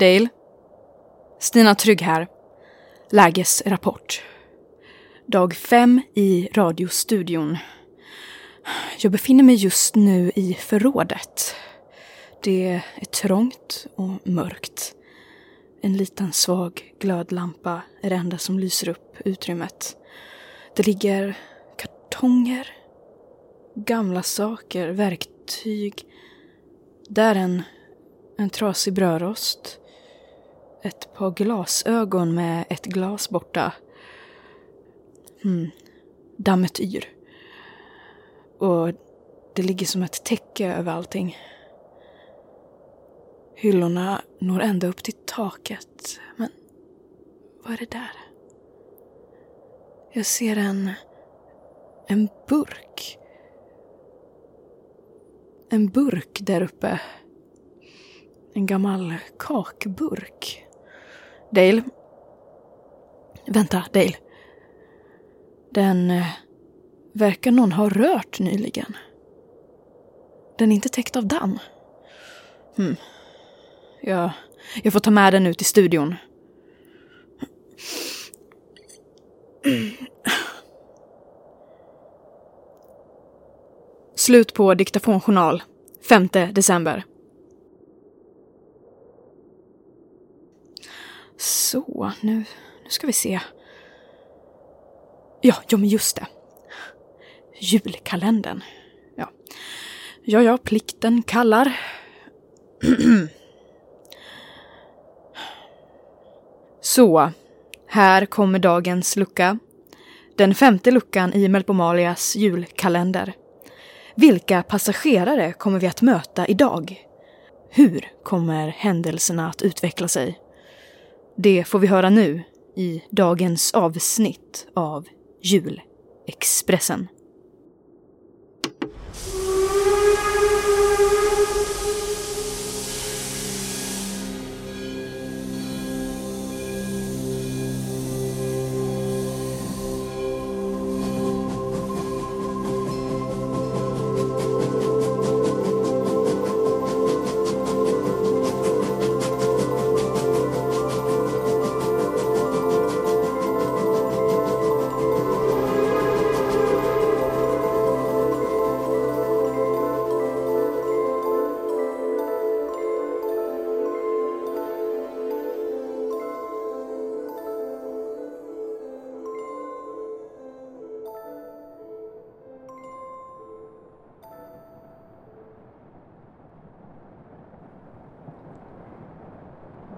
Dale. Stina Trygg här. Lägesrapport. Dag fem i radiostudion. Jag befinner mig just nu i förrådet. Det är trångt och mörkt. En liten svag glödlampa är det enda som lyser upp utrymmet. Det ligger kartonger, gamla saker, verktyg. Där en, en trasig brödrost. Ett par glasögon med ett glas borta. Hmm. Dametyr. Och det ligger som ett täcke över allting. Hyllorna når ända upp till taket. Men vad är det där? Jag ser en... En burk. En burk där uppe. En gammal kakburk. Dale. Vänta, Dale. Den eh, verkar någon ha rört nyligen. Den är inte täckt av damm. Hmm. Jag, jag får ta med den ut i studion. Slut på diktafonjournal. 5 december. Så, nu, nu ska vi se. Ja, ja men just det. Julkalendern. Ja, ja, ja plikten kallar. Så, här kommer dagens lucka. Den femte luckan i Melpomalias julkalender. Vilka passagerare kommer vi att möta idag? Hur kommer händelserna att utveckla sig? Det får vi höra nu i dagens avsnitt av Julexpressen.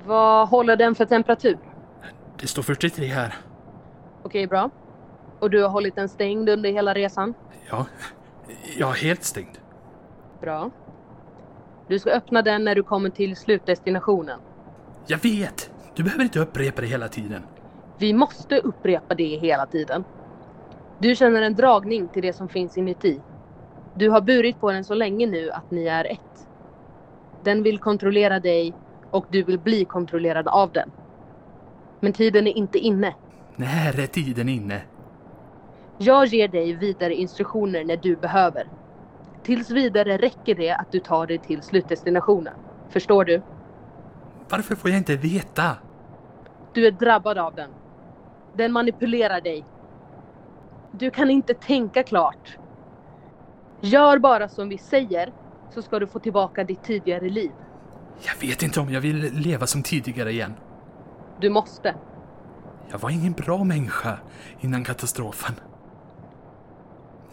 Vad håller den för temperatur? Det står 43 här. Okej, bra. Och du har hållit den stängd under hela resan? Ja, är helt stängd. Bra. Du ska öppna den när du kommer till slutdestinationen. Jag vet! Du behöver inte upprepa det hela tiden. Vi måste upprepa det hela tiden. Du känner en dragning till det som finns inuti. Du har burit på den så länge nu att ni är ett. Den vill kontrollera dig och du vill bli kontrollerad av den. Men tiden är inte inne. När är tiden inne? Jag ger dig vidare instruktioner när du behöver. Tills vidare räcker det att du tar dig till slutdestinationen. Förstår du? Varför får jag inte veta? Du är drabbad av den. Den manipulerar dig. Du kan inte tänka klart. Gör bara som vi säger så ska du få tillbaka ditt tidigare liv. Jag vet inte om jag vill leva som tidigare igen. Du måste. Jag var ingen bra människa innan katastrofen.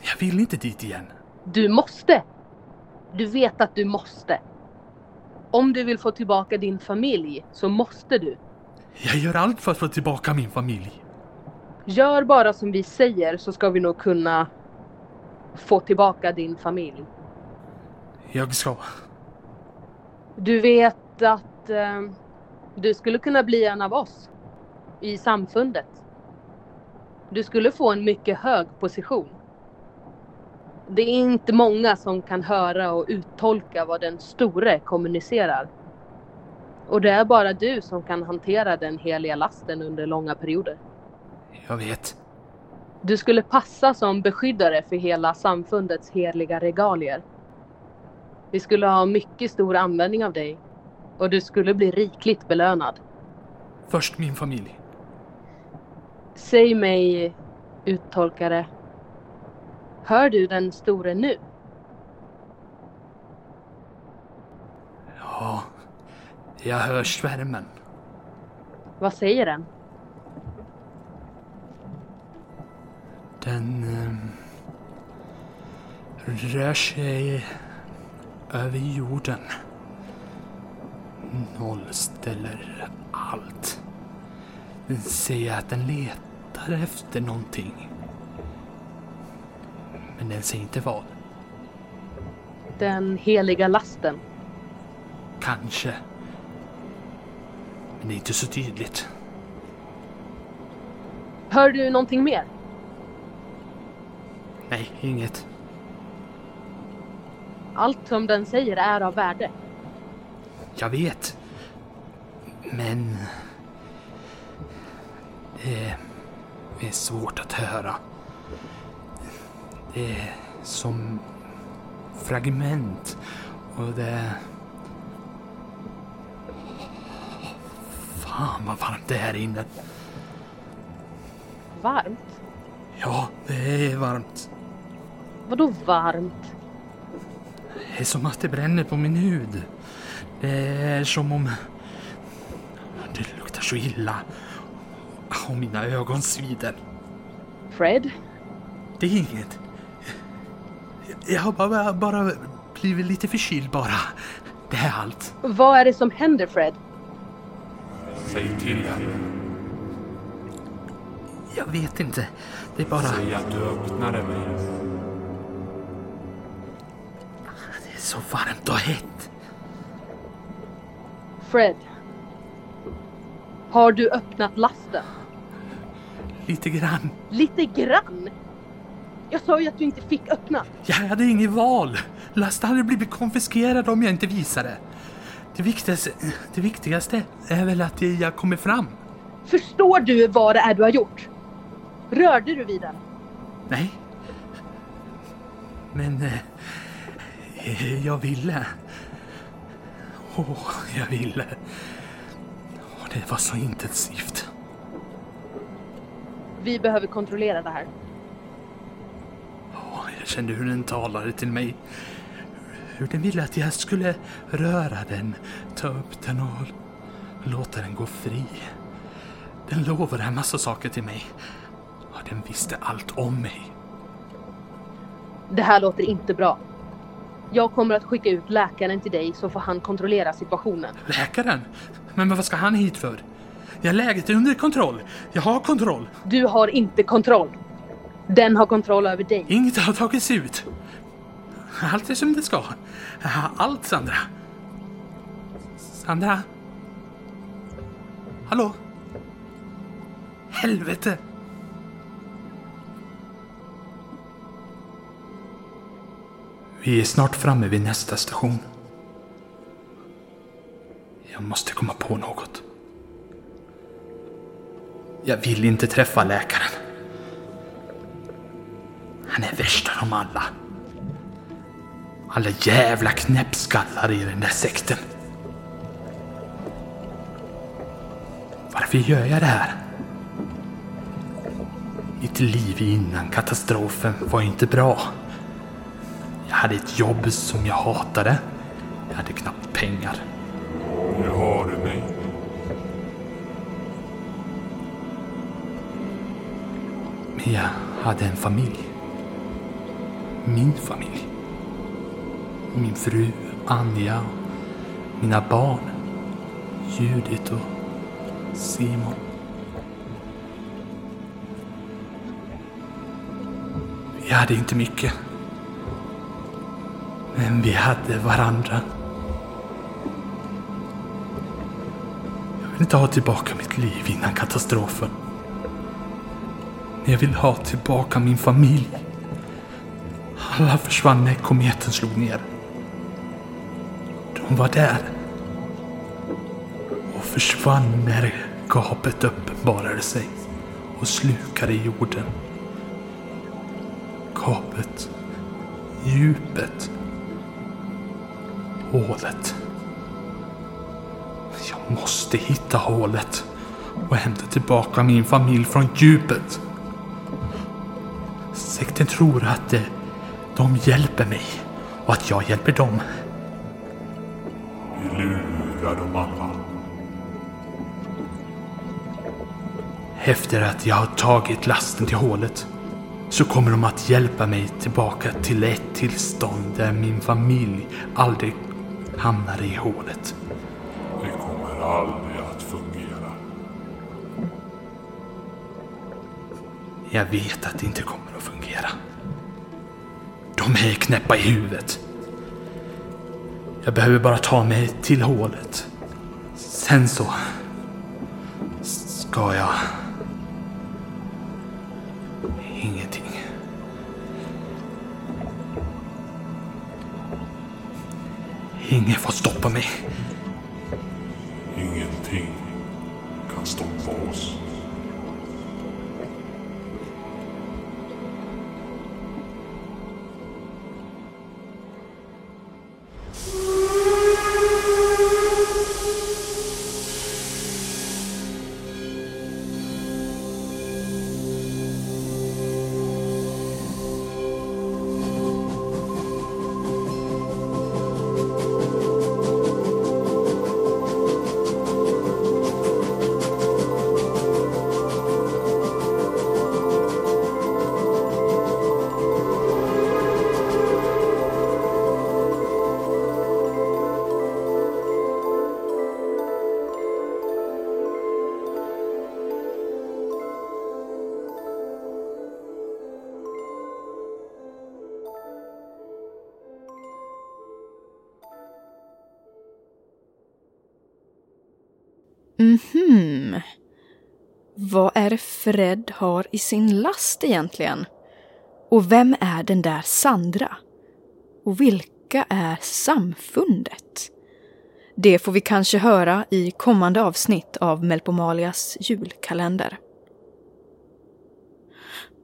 Jag vill inte dit igen. Du måste! Du vet att du måste. Om du vill få tillbaka din familj så måste du. Jag gör allt för att få tillbaka min familj. Gör bara som vi säger så ska vi nog kunna få tillbaka din familj. Jag ska. Du vet att eh, du skulle kunna bli en av oss i samfundet. Du skulle få en mycket hög position. Det är inte många som kan höra och uttolka vad den store kommunicerar. Och det är bara du som kan hantera den heliga lasten under långa perioder. Jag vet. Du skulle passa som beskyddare för hela samfundets heliga regalier. Vi skulle ha mycket stor användning av dig. Och du skulle bli rikligt belönad. Först min familj. Säg mig, uttolkare. Hör du den store nu? Ja, jag hör svärmen. Vad säger den? Den eh, rör sig över jorden. Nollställer allt. Den säger att den letar efter någonting. Men den säger inte vad. Den heliga lasten. Kanske. Men det är inte så tydligt. Hör du någonting mer? Nej, inget. Allt som den säger är av värde. Jag vet. Men... Det är svårt att höra. Det är som fragment och det... Fan vad varmt det är här inne. Varmt? Ja, det är varmt. Vadå varmt? Det är som att det bränner på min hud. Det är som om... Det luktar så illa. Och mina ögon svider. Fred? Det är inget. Jag har bara, bara blivit lite förkyld bara. Det är allt. Vad är det som händer Fred? Säg till henne. Jag vet inte. Det är bara... Säg att du öppnade mig. Är så varmt och hett. Fred? Har du öppnat lasten? Lite grann. Lite grann? Jag sa ju att du inte fick öppna. Jag hade inget val. Lasten hade blivit konfiskerad om jag inte visade. Det viktigaste, det viktigaste är väl att jag kommer fram. Förstår du vad det är du har gjort? Rörde du vid den? Nej. Men... Eh, jag ville. Åh, jag ville. Och det var så intensivt. Vi behöver kontrollera det här. Åh, jag kände hur den talade till mig. Hur den ville att jag skulle röra den, ta upp den och låta den gå fri. Den lovade en massa saker till mig. Den visste allt om mig. Det här låter inte bra. Jag kommer att skicka ut läkaren till dig så får han kontrollera situationen. Läkaren? Men vad ska han hit för? Jag läget under kontroll. Jag har kontroll. Du har inte kontroll. Den har kontroll över dig. Inget har tagits ut. Allt är som det ska. Allt, Sandra. Sandra? Hallå? Helvete! Vi är snart framme vid nästa station. Jag måste komma på något. Jag vill inte träffa läkaren. Han är värst av dem alla. Alla jävla knäppskallar i den där sekten. Varför gör jag det här? Mitt liv innan katastrofen var inte bra. Jag hade ett jobb som jag hatade. Jag hade knappt pengar. Nu har du mig. Men jag hade en familj. Min familj. Min fru Anja och mina barn. Judit och Simon. Vi hade inte mycket. Men vi hade varandra. Jag vill inte ha tillbaka mitt liv innan katastrofen. Men jag vill ha tillbaka min familj. Alla försvann när kometen slog ner. De var där. Och försvann när gapet uppenbarade sig och slukade jorden. Gapet. Djupet. Hålet. Jag måste hitta hålet och hämta tillbaka min familj från djupet. Sekten tror att eh, de hjälper mig och att jag hjälper dem. Vi lurar dem alla. Efter att jag har tagit lasten till hålet så kommer de att hjälpa mig tillbaka till ett tillstånd där min familj aldrig hamnar i hålet. Det kommer aldrig att fungera. Jag vet att det inte kommer att fungera. De är knäppa i huvudet. Jag behöver bara ta mig till hålet. Sen så ska jag... Ingen får stoppa mig. Mhm. Vad är det Fred har i sin last egentligen? Och vem är den där Sandra? Och vilka är samfundet? Det får vi kanske höra i kommande avsnitt av Melpomalias julkalender.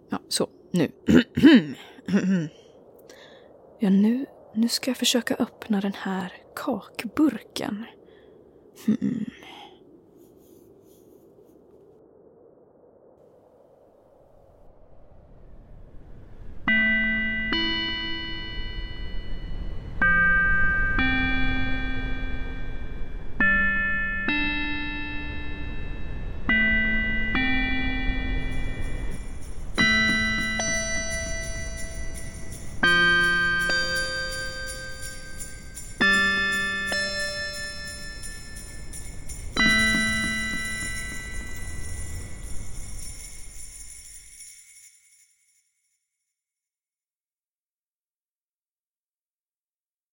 Ja, så, nu. ja, nu, nu ska jag försöka öppna den här kakburken. Hmm.